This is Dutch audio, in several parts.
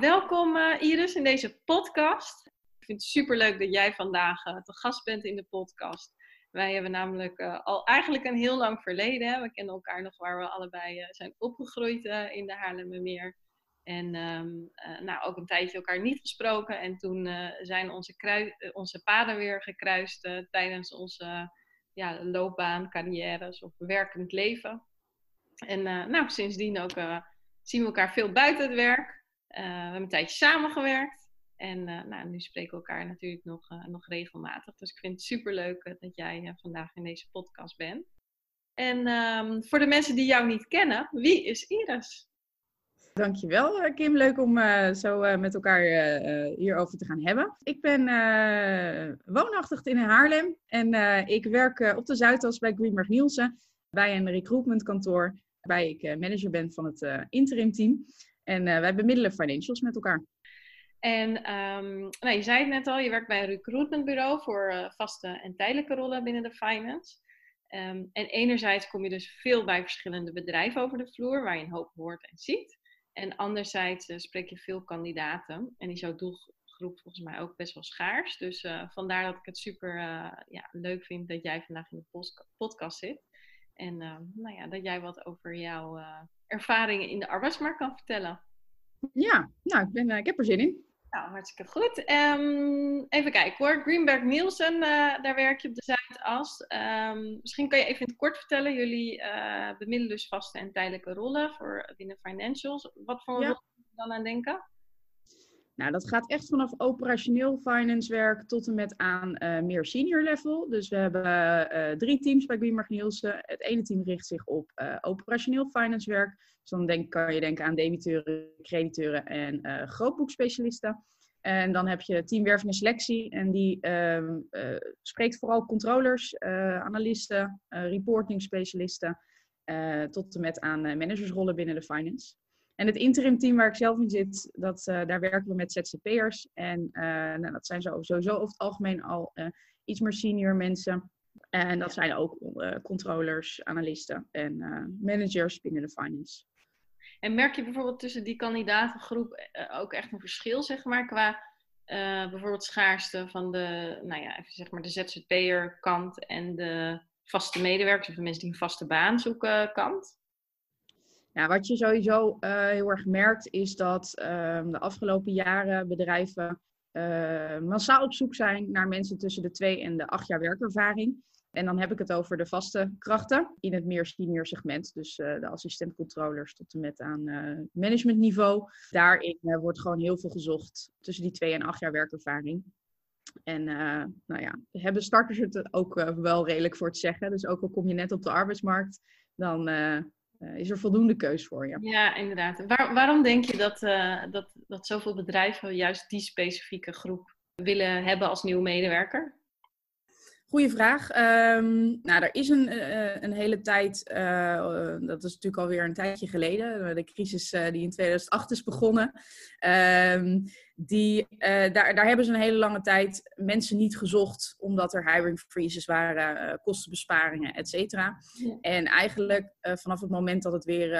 Welkom uh, Iris in deze podcast. Ik vind het super leuk dat jij vandaag uh, te gast bent in de podcast. Wij hebben namelijk uh, al eigenlijk een heel lang verleden. We kennen elkaar nog waar we allebei zijn opgegroeid in de Haarlemmermeer. En um, nou, ook een tijdje elkaar niet gesproken. En toen zijn onze, onze paden weer gekruist tijdens onze ja, loopbaan, carrières of werkend leven. En nou, sindsdien ook zien we elkaar veel buiten het werk. Uh, we hebben een tijdje samengewerkt. En uh, nou, nu spreken we elkaar natuurlijk nog, uh, nog regelmatig. Dus ik vind het super leuk dat jij vandaag in deze podcast bent. En um, voor de mensen die jou niet kennen, wie is Iris? Dankjewel Kim, leuk om zo met elkaar hierover te gaan hebben. Ik ben woonachtig in Haarlem en ik werk op de Zuidas bij Greenberg Nielsen bij een recruitmentkantoor waarbij ik manager ben van het interim team. En uh, wij bemiddelen financials met elkaar. En um, nou, je zei het net al, je werkt bij een recruitmentbureau voor uh, vaste en tijdelijke rollen binnen de finance. Um, en enerzijds kom je dus veel bij verschillende bedrijven over de vloer, waar je een hoop hoort en ziet. En anderzijds uh, spreek je veel kandidaten. En is jouw doelgroep volgens mij ook best wel schaars. Dus vandaar dat ik het super ja, leuk vind dat jij vandaag in de podcast zit. En ehm, nou ja, dat jij wat over jouw ervaringen in de arbeidsmarkt kan vertellen. Ja, nou, ik, ben, uh, ik heb er zin in. Nou, hartstikke goed. Um, even kijken hoor. Greenberg Nielsen, uh, daar werk je op de Zuidas. Um, misschien kan je even in het kort vertellen. Jullie uh, bemiddelen dus vaste en tijdelijke rollen voor binnen financials. Wat voor ja. rol moet je dan aan denken? Nou, dat gaat echt vanaf operationeel finance werk tot en met aan uh, meer senior level. Dus we hebben uh, drie teams bij Greenberg Nielsen. Het ene team richt zich op uh, operationeel finance werk. Dus dan denk, kan je denken aan debiteuren, crediteuren en grootboekspecialisten. En dan heb je team en selectie. En die ehm, spreekt vooral controllers, analisten, reporting specialisten. tot en met aan managersrollen binnen de finance. En het interim team waar ik zelf in zit, dat, uh, daar werken we met ZZP'ers. En uh, nou, dat zijn sowieso over het algemeen al uh, iets meer senior mensen. En dat zijn ook controllers, analisten en managers binnen de finance. En merk je bijvoorbeeld tussen die kandidatengroep ook echt een verschil, zeg maar, qua bijvoorbeeld schaarste van de, nou ja, even zeg maar de ZZP'er kant en de vaste medewerkers of de mensen die een vaste baan zoeken kant? Wat je sowieso uh, heel erg merkt is dat uh, de afgelopen jaren bedrijven uh, massaal op zoek zijn naar mensen tussen de twee en de acht jaar werkervaring. En dan heb ik het over de vaste krachten in het meer senior segment. Dus de assistentcontrollers tot en met aan managementniveau. Daarin wordt gewoon heel veel gezocht tussen die twee en acht jaar werkervaring. En nou ja, hebben starters het ook wel redelijk voor te zeggen. Dus ook al kom je net op de arbeidsmarkt, dan is er voldoende keus voor je. Ja, inderdaad. Waar, waarom denk je dat, uh, dat, dat zoveel bedrijven juist die specifieke groep willen hebben als nieuwe medewerker? Goeie vraag. Um, nou, er is een, uh, een hele tijd, uh, dat is natuurlijk alweer een tijdje geleden, de crisis uh, die in 2008 is begonnen. Um, die, daar, daar hebben ze een hele lange tijd mensen niet gezocht, omdat er hiring freezes waren, kostenbesparingen, et cetera. Ja. En eigenlijk vanaf het moment dat het weer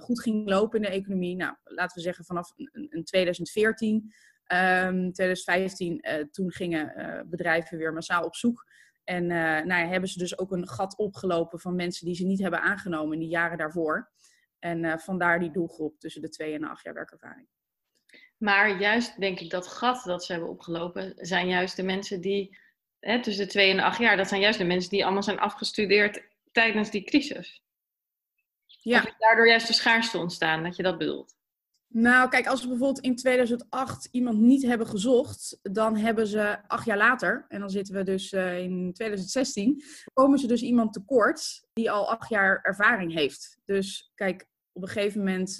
goed ging lopen in de economie, nou, laten we zeggen vanaf een 2014, Um, 2015, uh, toen gingen bedrijven weer massaal op zoek. En nou ja, hebben ze dus ook een gat opgelopen van mensen die ze niet hebben aangenomen in die jaren daarvoor. En vandaar die doelgroep tussen de twee en de acht jaar werkervaring. Maar juist denk ik dat gat dat ze hebben opgelopen, zijn juist de mensen die hè, tussen de twee en de acht jaar, dat zijn juist de mensen die allemaal zijn afgestudeerd tijdens die crisis. Ja. Of daardoor juist de schaarste ontstaan, dat je dat bedoelt? Nou, kijk, als we bijvoorbeeld in 2008 iemand niet hebben gezocht, dan hebben ze acht jaar later, en dan zitten we dus uh, in 2016, komen ze dus iemand tekort die al acht jaar ervaring heeft. Dus kijk, op een gegeven moment,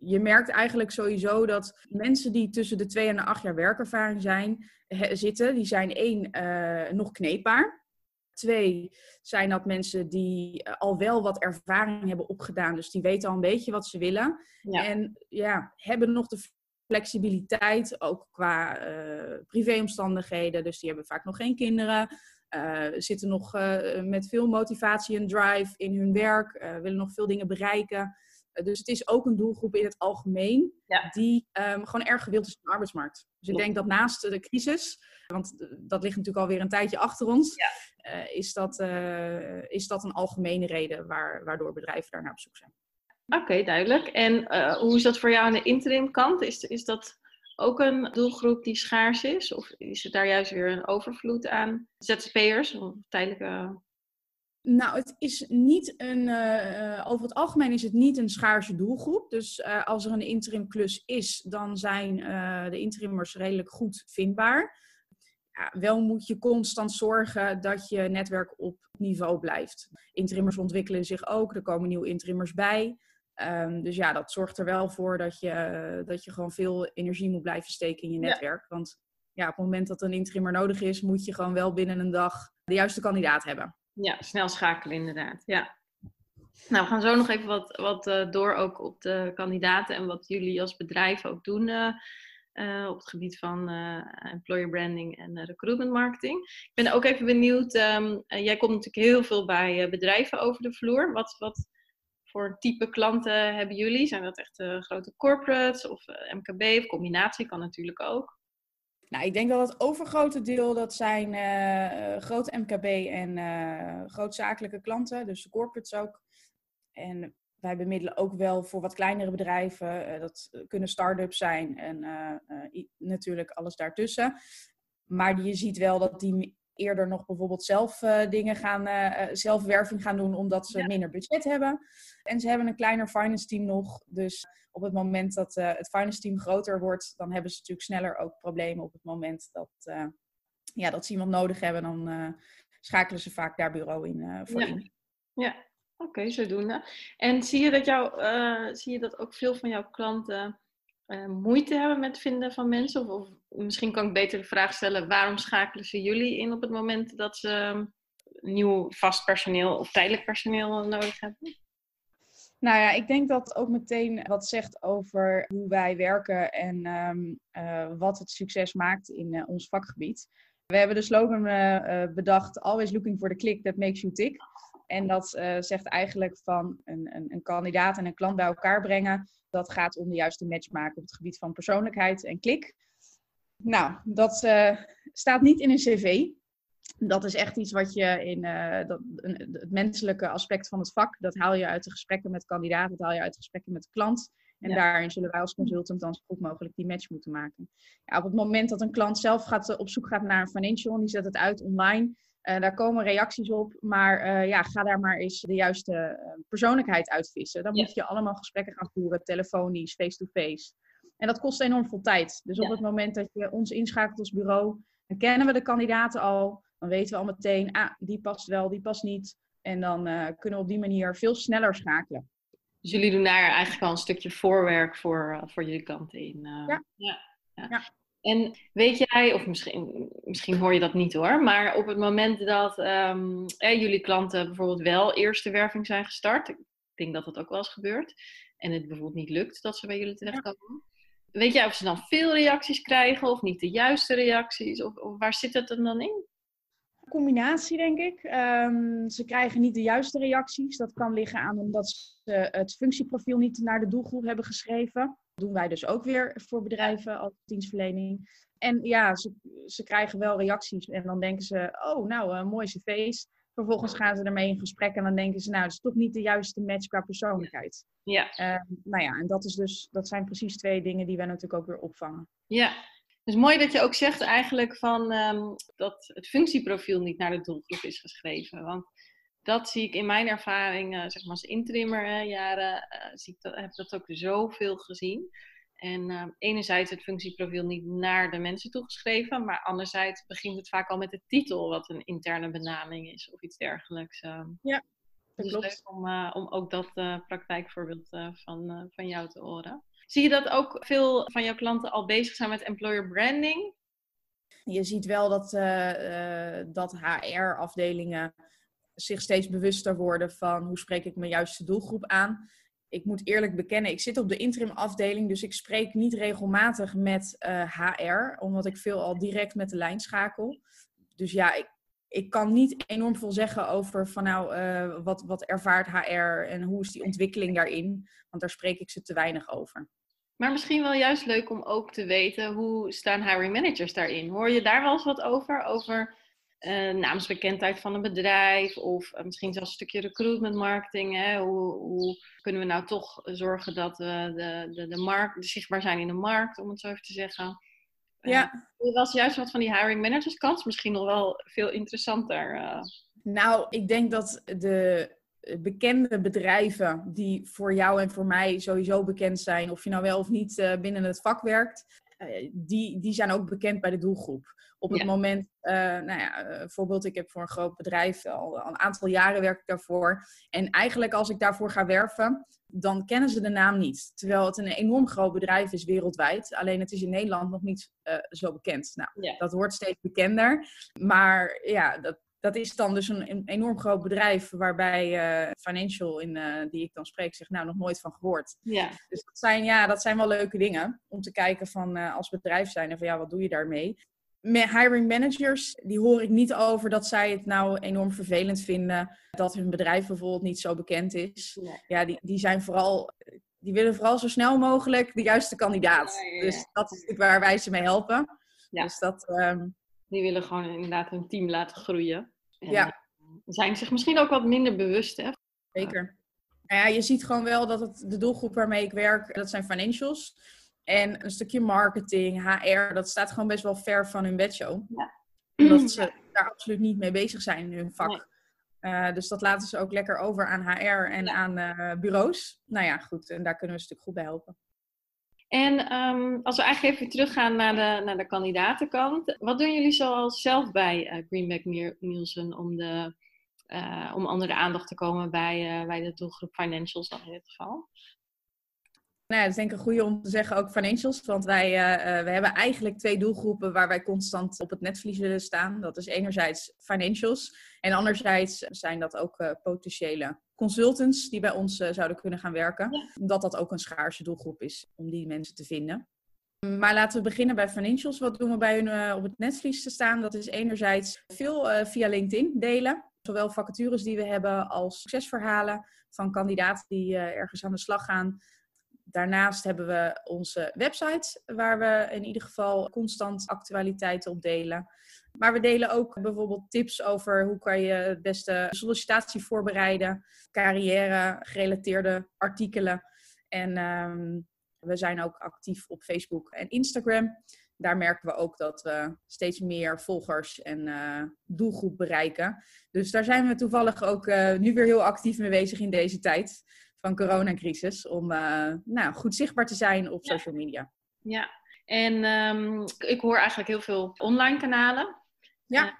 je merkt eigenlijk sowieso dat mensen die tussen de twee en de acht jaar werkervaring zijn, zitten, die zijn één, nog kneepbaar. Twee zijn dat mensen die eh, al wel wat ervaring hebben opgedaan. Dus die weten al een beetje wat ze willen. En ja, hebben nog de flexibiliteit, ook qua uh, privéomstandigheden. Dus die hebben vaak nog geen kinderen. Uh, zitten nog met veel motivatie en drive in hun werk. willen nog veel dingen bereiken. Dus het is ook een doelgroep in het algemeen die um, gewoon erg gewild is in de arbeidsmarkt. Dus ik denk dat naast de crisis, want dat ligt natuurlijk alweer een tijdje achter ons, ja. Eh, is, dat, eh, is dat een algemene reden waar, waardoor bedrijven daar naar op zoek zijn. Oké, duidelijk. En eh, hoe is dat voor jou aan de interim kant? Is, is dat ook een doelgroep die schaars is? Of is het daar juist weer een overvloed aan ZZP'ers of tijdelijke nou, het is niet een. over het algemeen is het niet een schaarse doelgroep. Dus als er een interim klus is, dan zijn de interimmers redelijk goed vindbaar ja, wel moet je constant zorgen dat je netwerk op niveau blijft. Interimmers ontwikkelen zich ook, er komen nieuwe interimmers bij. Um, dus ja, dat zorgt er wel voor dat je, dat je gewoon veel energie moet blijven steken in je netwerk. Want ja, op het moment dat een interimmer nodig is, moet je gewoon wel binnen een dag de juiste kandidaat hebben. Ja, snel schakelen inderdaad. Ja. Nou, we gaan zo nog even wat, wat uh, door ook op de kandidaten en wat jullie als bedrijf ook doen. Uh, uh, op het gebied van employer branding en recruitment marketing. Ik ben ook even benieuwd, um, jij komt natuurlijk heel veel bij bedrijven over de vloer. Wat, wat voor type klanten hebben jullie? Zijn dat echt grote corporates of MKB of combinatie? Kan natuurlijk ook. Nou, ik denk dat het overgrote deel dat zijn grote MKB en grootzakelijke klanten, dus corporates ook. En wij bemiddelen ook wel voor wat kleinere bedrijven. Uh, dat kunnen start-ups zijn en uh, natuurlijk alles daartussen. Maar je ziet wel dat die eerder nog bijvoorbeeld zelf dingen gaan, zelfwerving gaan doen omdat ze minder budget hebben. En ze hebben een kleiner finance team nog. Dus op het moment dat het finance team groter wordt, dan hebben ze natuurlijk sneller ook problemen. Op het moment dat, ja, dat ze iemand nodig hebben, dan schakelen ze vaak daar bureau in voor ja. in. Ja, Oké, zodoende. En zie je, dat jou, uh, zie je dat ook veel van jouw klanten uh, moeite hebben met vinden van mensen? Of, of, misschien kan ik beter de vraag stellen, waarom schakelen ze jullie in op het moment dat ze ehm, nieuw vast personeel of tijdelijk personeel nodig hebben? Nou ja, ik denk dat ook meteen wat zegt over hoe wij werken en um, uh, wat het succes maakt in ons vakgebied. We hebben de slogan bedacht, always looking for the click that makes you tick. En dat zegt eigenlijk van een, een, een, kandidaat en een klant bij elkaar brengen. Dat gaat om de juiste match maken op het gebied van persoonlijkheid en klik. Nou, dat uh, staat niet in een cv. Dat is echt iets wat je in uh, dat, een, het menselijke aspect van het vak, dat haal je uit de gesprekken met kandidaten, dat haal je uit de gesprekken met de klant. En daarin zullen wij als consultant dan zo goed mogelijk die match moeten maken. Ja, op het moment dat een klant zelf gaat, op zoek gaat naar een financial en die zet het uit online, uh, daar komen reacties op, maar uh, ja, ga daar maar eens de juiste uh, persoonlijkheid uitvissen. Dan moet je allemaal gesprekken gaan voeren, telefonisch, face-to-face. En dat kost enorm veel tijd. Dus op het moment dat je ons inschakelt als bureau, dan kennen we de kandidaten al. Dan weten we al meteen, ah, die past wel, die past niet. En dan kunnen we op die manier veel sneller schakelen. Dus jullie doen daar eigenlijk al een stukje voorwerk voor, voor jullie klanten in. ja. ja. ja. En weet jij, of misschien, misschien hoor je dat niet hoor, maar op het moment dat um, jullie klanten bijvoorbeeld wel eerste werving zijn gestart, ik denk dat dat ook wel eens gebeurt, en het bijvoorbeeld niet lukt dat ze bij jullie terechtkomen, ja. weet jij of ze dan veel reacties krijgen of niet de juiste reacties? Of, of waar zit het dan in? combinatie, denk ik. Um, ze krijgen niet de juiste reacties. Dat kan liggen aan omdat ze het functieprofiel niet naar de doelgroep hebben geschreven doen wij dus ook weer voor bedrijven als dienstverlening. En ja, ze, ze krijgen wel reacties en dan denken ze, oh nou, een mooi cv's. Vervolgens gaan ze ermee in gesprek en dan denken ze, nou, het is toch niet de juiste match qua persoonlijkheid. Ja. Uh, nou ja, en dat, is dus, dat zijn precies twee dingen die wij natuurlijk ook weer opvangen. Ja, dus mooi dat je ook zegt eigenlijk van um, dat het functieprofiel niet naar de doelgroep is geschreven. Want dat zie ik in mijn ervaring, uh, zeg maar als intrimmer jaren, uh, zie ik dat, heb dat ook zoveel gezien. En uh, enerzijds het functieprofiel niet naar de mensen toegeschreven, maar anderzijds begint het vaak al met de titel, wat een interne benaming is of iets dergelijks. Ja, Dus klopt. leuk om, eh, om ook dat eh, praktijkvoorbeeld eh, van, eh, van jou te horen. Zie je dat ook veel van jouw klanten al bezig zijn met employer branding? Je ziet wel dat, eh, eh, dat HR-afdelingen zich steeds bewuster worden van hoe spreek ik mijn juiste doelgroep aan. Ik moet eerlijk bekennen, ik zit op de interim afdeling, dus ik spreek niet regelmatig met eh, HR, omdat ik veel al direct met de lijn schakel. Dus ja, ik, ik kan niet enorm veel zeggen over van nou, eh, wat, wat ervaart HR en hoe is die ontwikkeling daarin, want daar spreek ik ze te weinig over. Maar misschien wel juist leuk om ook te weten hoe staan hiring managers daarin. Hoor je daar wel eens wat over? Over eh, naamsbekendheid van een bedrijf of eh, misschien zelfs een stukje recruitment marketing. Hè? Hoe, hoe kunnen we nou toch zorgen dat we de, de, de markt, de zichtbaar zijn in de markt, om het zo even te zeggen. Eh, Ja. Er was juist wat van die hiring managers kant misschien nog wel veel interessanter. Nou, ik denk dat de bekende bedrijven die voor jou en voor mij sowieso bekend zijn, of je nou wel of niet binnen het vak werkt, eh, die, die zijn ook bekend bij de doelgroep. Op het Ja. moment, eh, nou ja, eh, bijvoorbeeld, ik heb voor een groot bedrijf al, al een aantal jaren werk ik daarvoor. En eigenlijk als ik daarvoor ga werven, dan kennen ze de naam niet. Terwijl het een enorm groot bedrijf is wereldwijd. Alleen het is in Nederland nog niet zo bekend. Nou, Ja. dat wordt steeds bekender. Maar ja, dat, dat is dan dus een, een enorm groot bedrijf waarbij eh, Financial, in, eh, die ik dan spreek, zegt nou nog nooit van gehoord. ja. Dus dat zijn, ja, dat zijn wel leuke dingen om te kijken van eh, als bedrijf zijn en van ja, wat doe je daarmee? Hiring managers, die hoor ik niet over dat zij het nou enorm vervelend vinden dat hun bedrijf bijvoorbeeld niet zo bekend is. Nee. Ja, die, die zijn vooral, die willen vooral zo snel mogelijk de juiste kandidaat. Ja, ja, ja. Dus dat is natuurlijk waar wij ze mee helpen. Ja. Dus dat, ehm, Die willen gewoon inderdaad hun team laten groeien. En, Ja. eh, zijn zich misschien ook wat minder bewust, hè? Zeker. Nou ja, je ziet gewoon wel dat het de doelgroep waarmee ik werk, dat zijn financials. En een stukje marketing, HR, dat staat gewoon best wel ver van hun bedshow. Ja. Omdat ze daar absoluut niet mee bezig zijn in hun vak. Nee. Eh, dus dat laten ze ook lekker over aan HR en Ja. aan eh, bureaus. Nou ja, goed. En daar kunnen we een stuk goed bij helpen. En ehm, als we eigenlijk even teruggaan naar de, naar de kandidatenkant. Wat doen jullie zoals zelf bij eh, Greenback Niel- Nielsen om, de, eh, om onder de aandacht te komen bij, eh, bij de doelgroep financials dan in dit geval? Nou dat is denk ik een goede om te zeggen, ook financials. Want wij we hebben eigenlijk twee doelgroepen waar wij constant op het netvlies willen staan. Dat is enerzijds financials. En anderzijds zijn dat ook eh, potentiële consultants die bij ons eh, zouden kunnen gaan werken. Ja. Omdat dat ook een schaarse doelgroep is om die mensen te vinden. Maar laten we beginnen bij financials. Wat doen we bij hun eh, op het netvlies te staan? Dat is enerzijds veel eh, via LinkedIn delen. Zowel vacatures die we hebben als succesverhalen van kandidaten die ergens aan de slag gaan. Daarnaast hebben we onze website, waar we in ieder geval constant actualiteiten op delen. Maar we delen ook bijvoorbeeld tips over hoe kan je het beste sollicitatie voorbereiden, carrière gerelateerde artikelen. En ehm, we zijn ook actief op Facebook en Instagram. Daar merken we ook dat we steeds meer volgers en eh, doelgroep bereiken. Dus daar zijn we toevallig ook eh, nu weer heel actief mee bezig in deze tijd van coronacrisis. Om eh, nou, goed zichtbaar te zijn op Ja. social media. Ja, en ehm, ik hoor eigenlijk heel veel online kanalen. Ja. Eh,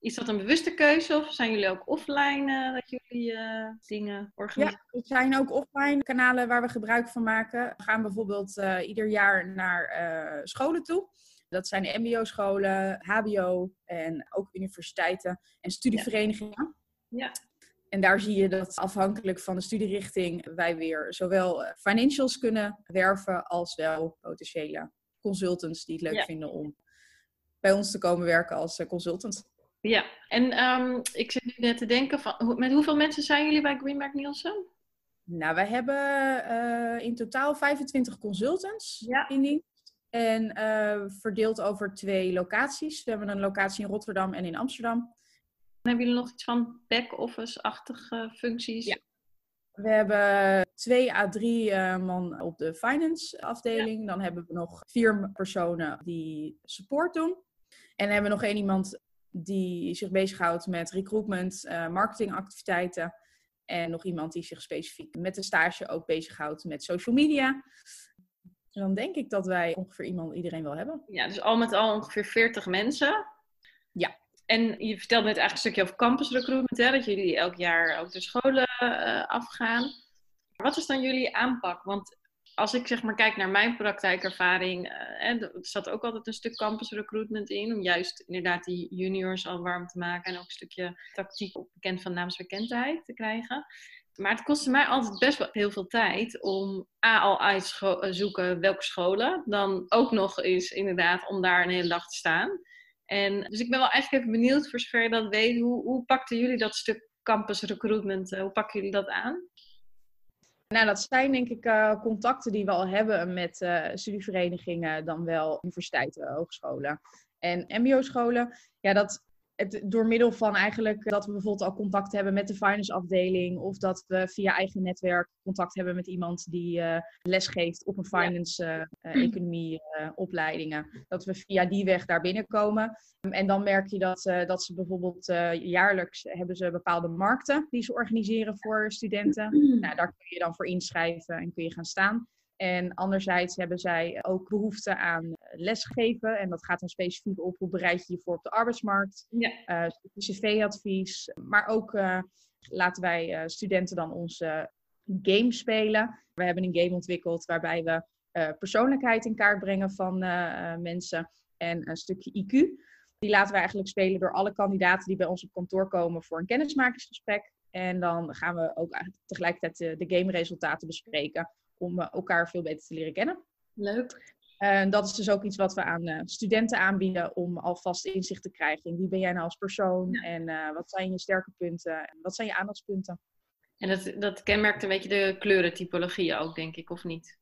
is dat een bewuste keuze of zijn jullie ook offline eh, dat jullie eh, dingen organiseren? Ja, er zijn ook offline kanalen waar we gebruik van maken. We gaan bijvoorbeeld ieder jaar naar scholen toe. Dat zijn MBO-scholen, HBO en ook universiteiten en studieverenigingen. Ja. En daar zie je dat afhankelijk van de studierichting wij weer zowel financials kunnen werven als wel potentiële consultants die het leuk Ja. vinden om bij ons te komen werken als eh, consultant. Ja, en ehm, ik zit nu net te denken, van, met hoeveel mensen zijn jullie bij Greenback Nielsen? Nou, we hebben eh, in totaal 25 consultants Ja. in dienst. En eh, verdeeld over twee locaties. We hebben een locatie in Rotterdam en in Amsterdam. Hebben jullie nog iets van back-office-achtige functies? Ja. We hebben twee à drie man op de finance afdeling. Dan hebben we nog vier personen die support doen. En hebben we nog één iemand die zich bezighoudt met recruitment, eh, marketingactiviteiten. En nog iemand die zich specifiek met de stage ook bezighoudt met social media. En dan denk ik dat wij ongeveer iemand iedereen wel hebben. Ja, dus al met al ongeveer 40 mensen. Ja. En je vertelde net eigenlijk een stukje over campus recruitment, hè, dat jullie elk jaar ook de scholen uh, afgaan. Wat is dan jullie aanpak? Want als ik zeg maar kijk naar mijn praktijkervaring, uh, er zat ook altijd een stuk campus recruitment in, om juist inderdaad die juniors al warm te maken en ook een stukje tactiek op bekend van naamsbekendheid te krijgen. Maar het kostte mij altijd best wel heel veel tijd om A al uit zoeken welke scholen, dan ook nog eens inderdaad om daar een hele dag te staan. En, dus ik ben wel eigenlijk even benieuwd, voor zover je dat weet, hoe, hoe pakten jullie dat stuk campus recruitment, uh, hoe pakken jullie dat aan? Nou, dat zijn denk ik uh, contacten die we al hebben met uh, studieverenigingen, dan wel universiteiten, hogescholen en mbo-scholen. Ja, dat door middel van eigenlijk dat we bijvoorbeeld al contact hebben met de finance afdeling of dat we via eigen netwerk contact hebben met iemand die uh, les geeft op een finance uh, uh, economie opleidingen. Dat we via die weg daar binnenkomen. En dan merk je dat, dat ze bijvoorbeeld jaarlijks hebben ze bepaalde markten die ze organiseren voor studenten. Nou, daar kun je dan voor inschrijven en kun je gaan staan. En anderzijds hebben zij ook behoefte aan lesgeven. En dat gaat dan specifiek op hoe bereid je je voor op de arbeidsmarkt. Ja. Uh, cv-advies. Maar ook uh, laten wij studenten dan onze game spelen. We hebben een game ontwikkeld waarbij we persoonlijkheid in kaart brengen van mensen. En een stukje IQ. Die laten we eigenlijk spelen door alle kandidaten die bij ons op kantoor komen voor een kennismakingsgesprek. En dan gaan we ook tegelijkertijd de, de game-resultaten bespreken om eh, elkaar veel beter te leren kennen. Leuk. En dat is dus ook iets wat we aan uh, studenten aanbieden om alvast inzicht te krijgen in wie ben jij nou als persoon en uh, wat zijn je sterke punten en wat zijn je aandachtspunten. En dat, dat kenmerkt een beetje de kleurentypologie ook, denk ik, of niet?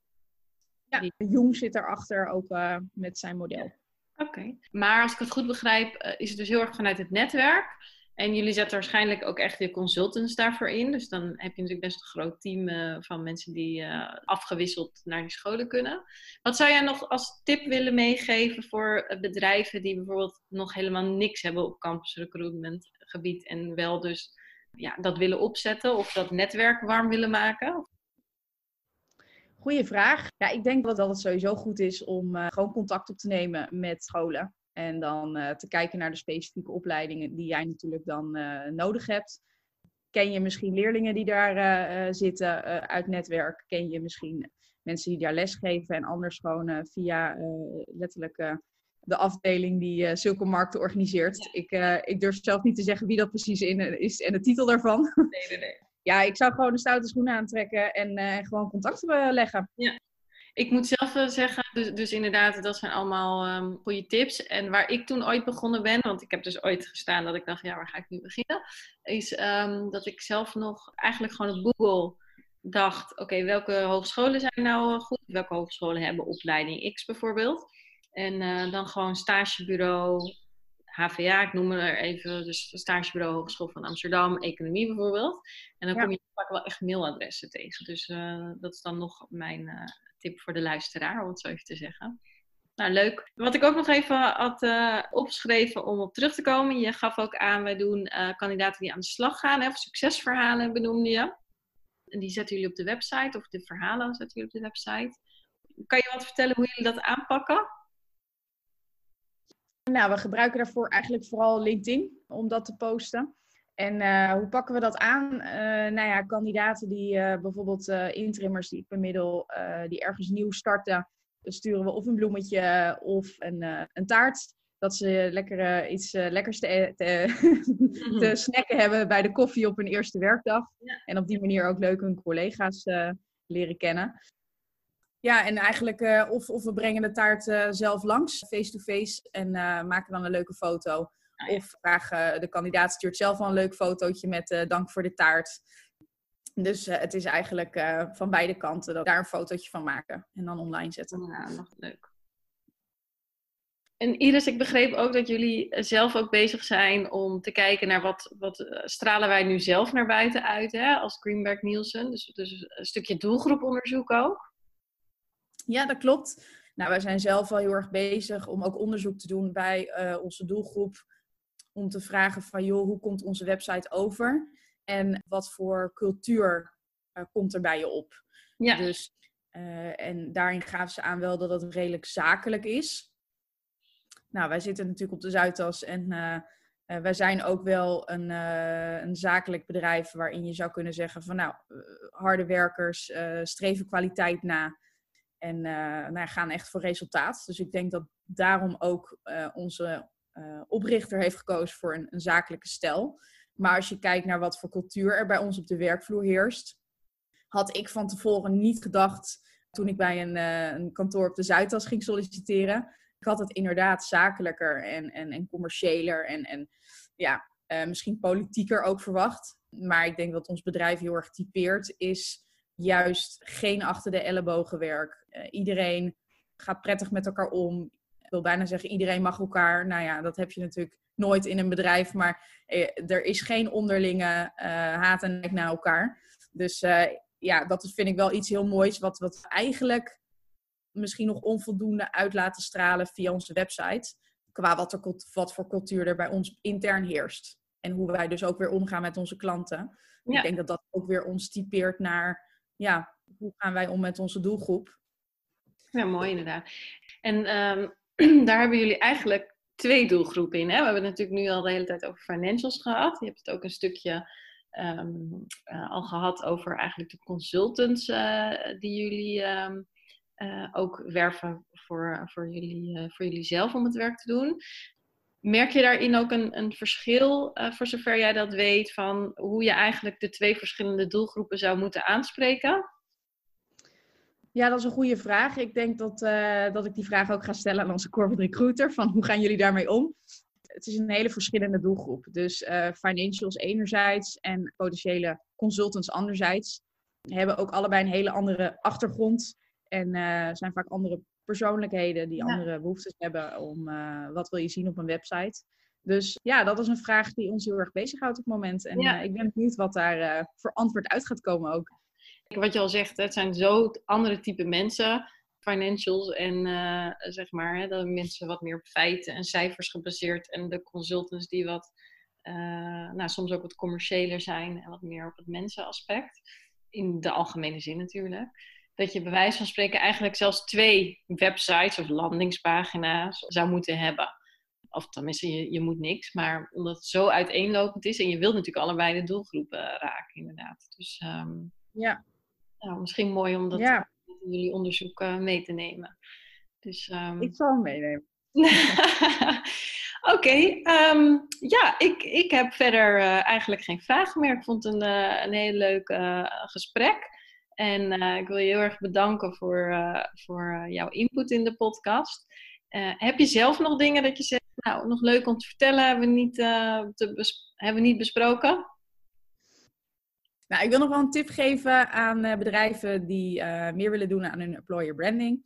Ja, Die... Jong zit erachter ook uh, met zijn model. Oké, maar als ik het goed begrijp, is het dus heel erg vanuit het netwerk. En jullie zetten waarschijnlijk ook echt je consultants daarvoor in. Dus dan heb je natuurlijk best een groot team uh, van mensen die uh, afgewisseld naar die scholen kunnen. Wat zou jij nog als tip willen meegeven voor bedrijven die bijvoorbeeld nog helemaal niks hebben op campus recruitment gebied en wel dus ja, dat willen opzetten of dat netwerk warm willen maken? Goeie vraag. Ja, ik denk dat het sowieso goed is om gewoon contact op te nemen met scholen. En dan uh, te kijken naar de specifieke opleidingen die jij natuurlijk dan uh, nodig hebt. Ken je misschien leerlingen die daar uh, zitten uit netwerk? Ken je misschien mensen die daar lesgeven? En anders gewoon via letterlijk de afdeling die zulke markten organiseert. Ik, ik durf zelf niet te zeggen wie dat precies in, is en de titel daarvan. Nee, nee, nee. Ja, ik zou gewoon de stoute schoenen aantrekken en gewoon contact leggen. Ja, ik moet zelf zeggen, dus, dus inderdaad, dat zijn allemaal um, goede tips. En waar ik toen ooit begonnen ben, want ik heb dus ooit gestaan dat ik dacht, ja, waar ga ik nu beginnen? Is um, dat ik zelf nog eigenlijk gewoon op Google dacht, oké, welke hogescholen zijn nou eh, goed? Welke hogescholen hebben opleiding X bijvoorbeeld? En uh, dan gewoon stagebureau, HVA, ik noem er even, dus stagebureau Hogeschool van Amsterdam, economie bijvoorbeeld. En dan kom je vaak wel echt mailadressen tegen. Dus uh, dat is dan nog mijn uh, tip voor de luisteraar, om het zo even te zeggen. Nou, leuk. Wat ik ook nog even had uh, opgeschreven om op terug te komen. Je gaf ook aan, wij doen kandidaten die aan de slag gaan. Hè, of succesverhalen benoemde je. En die zetten jullie op de website, of de verhalen zetten jullie op de website. Kan je wat vertellen hoe jullie dat aanpakken? Nou, we gebruiken daarvoor eigenlijk vooral LinkedIn om dat te posten. En uh, hoe pakken we dat aan? Uh, nou ja, kandidaten die uh, bijvoorbeeld intrimmers die ik bemiddel, die ergens nieuw starten, sturen we of een bloemetje of een, een taart. Dat ze lekker iets lekkers te, te, te, snacken hebben bij de koffie op hun eerste werkdag. Ja. En op die manier ook leuk hun collega's leren kennen. Ja, en eigenlijk, of, of we brengen de taart zelf langs, face-to-face, -face, en maken dan een leuke foto. Nou of vraag, uh, de kandidaat stuurt zelf wel een leuk fotootje met dank voor de taart. Dus het is eigenlijk van beide kanten dat daar een fotootje van maken en dan online zetten. Ja, nog leuk. En Iris, ik begreep ook dat jullie zelf ook bezig zijn om te kijken naar wat, wat stralen wij nu zelf naar buiten uit hè, als Greenberg Nielsen. Dus, dus een stukje doelgroeponderzoek ook. Ja, dat klopt. Nou, wij zijn zelf wel heel erg bezig om ook onderzoek te doen bij onze doelgroep om te vragen van joh, hoe komt onze website over? En wat voor cultuur uh, komt er bij je op? Ja. Dus, uh, en daarin gaven ze aan wel dat het redelijk zakelijk is. Nou, wij zitten natuurlijk op de Zuidas en wij zijn ook wel een, een, zakelijk bedrijf waarin je zou kunnen zeggen van nou, harde werkers streven kwaliteit na en nou, gaan echt voor resultaat. Dus ik denk dat daarom ook onze oprichter heeft gekozen voor een, een zakelijke stijl. Maar als je kijkt naar wat voor cultuur er bij ons op de werkvloer heerst, had ik van tevoren niet gedacht toen ik bij een, een kantoor op de Zuidas ging solliciteren. Ik had het inderdaad zakelijker en, en, en commerciëler en, en ja, misschien politieker ook verwacht. Maar ik denk dat ons bedrijf heel erg typeert is juist geen achter de ellebogen werk. Uh, iedereen gaat prettig met elkaar om. Ik wil bijna zeggen, iedereen mag elkaar. Nou ja, dat heb je natuurlijk nooit in een bedrijf. Maar er is geen onderlinge haat en nek naar elkaar. Dus ja, dat vind ik wel iets heel moois, wat, wat eigenlijk misschien nog onvoldoende uit laten stralen via onze website. Qua wat, er, wat voor cultuur er bij ons intern heerst. En hoe wij dus ook weer omgaan met onze klanten. Ik denk dat dat ook weer ons typeert naar, ja, hoe gaan wij om met onze doelgroep? Ja, mooi inderdaad. En ehm, daar hebben jullie eigenlijk twee doelgroepen in. Hè? We hebben het natuurlijk nu al de hele tijd over financials gehad. Je hebt het ook een stukje Ehm, eh, al gehad over eigenlijk de consultants eh, die jullie um, ook werven voor, voor, jullie, voor jullie zelf om het werk te doen. Merk je daarin ook een, een verschil, voor zover jij dat weet, van hoe je eigenlijk de twee verschillende doelgroepen zou moeten aanspreken? Ja, dat is een goede vraag. Ik denk dat, dat ik die vraag ook ga stellen aan onze corporate recruiter. Van hoe gaan jullie daarmee om? het is een hele verschillende doelgroep. Dus uh, financials enerzijds en potentiële consultants anderzijds hebben ook allebei een hele andere achtergrond en zijn vaak andere persoonlijkheden die andere behoeftes hebben om uh, wat wil je zien op een website. Dus ja, dat is een vraag die ons heel erg bezighoudt op het moment. En ik ben benieuwd wat daar voor antwoord uit gaat komen ook. Wat je al zegt, het zijn zo andere type mensen financials en uh, zeg maar, hè, de mensen wat meer op feiten en cijfers gebaseerd en de consultants die wat, uh, nou, soms ook wat commerciëler zijn en wat meer op het mensenaspect. In de algemene zin natuurlijk. Dat je bij wijze van spreken eigenlijk zelfs twee websites of landingspagina's zou moeten hebben. Of tenminste, je, je moet niks, maar omdat het zo uiteenlopend is en je wilt natuurlijk allebei de doelgroepen raken, inderdaad. Dus um, ja. Nou, misschien mooi om dat ja jullie onderzoek uh, mee te nemen. Dus, um... Ik zal hem meenemen. Oké, okay, ehm, ja, ik, ik heb verder uh, eigenlijk geen vragen meer. Ik vond het een, uh, een heel leuk gesprek. En ik wil je heel erg bedanken voor, voor jouw input in de podcast. heb je zelf nog dingen dat je zegt, nou, nog leuk om te vertellen, hebben we niet, te hebben niet besproken? Nou, ik wil nog wel een tip geven aan bedrijven die meer willen doen aan hun employer branding.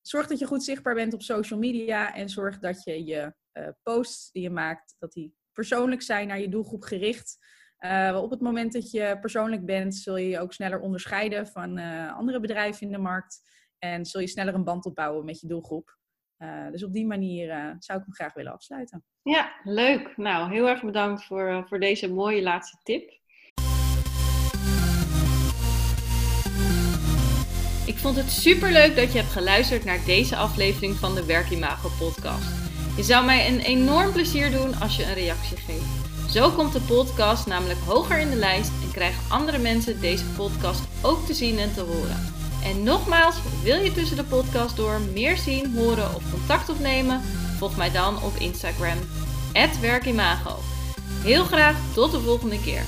Zorg dat je goed zichtbaar bent op social media en zorg dat je je posts die je maakt, dat die persoonlijk zijn, naar je doelgroep gericht. Op het moment dat je persoonlijk bent, zul je je ook sneller onderscheiden van andere bedrijven in de markt. En zul je sneller een band opbouwen met je doelgroep. dus op die manier zou ik hem graag willen afsluiten. Ja, leuk. Nou, heel erg bedankt voor, voor deze mooie laatste tip. Ik vond het super leuk dat je hebt geluisterd naar deze aflevering van de Werkimago podcast. Je zou mij een enorm plezier doen als je een reactie geeft. Zo komt de podcast namelijk hoger in de lijst en krijgen andere mensen deze podcast ook te zien en te horen. En nogmaals, wil je tussen de podcast door meer zien, horen of contact opnemen? Volg mij dan op Instagram, werkimago. Heel graag tot de volgende keer.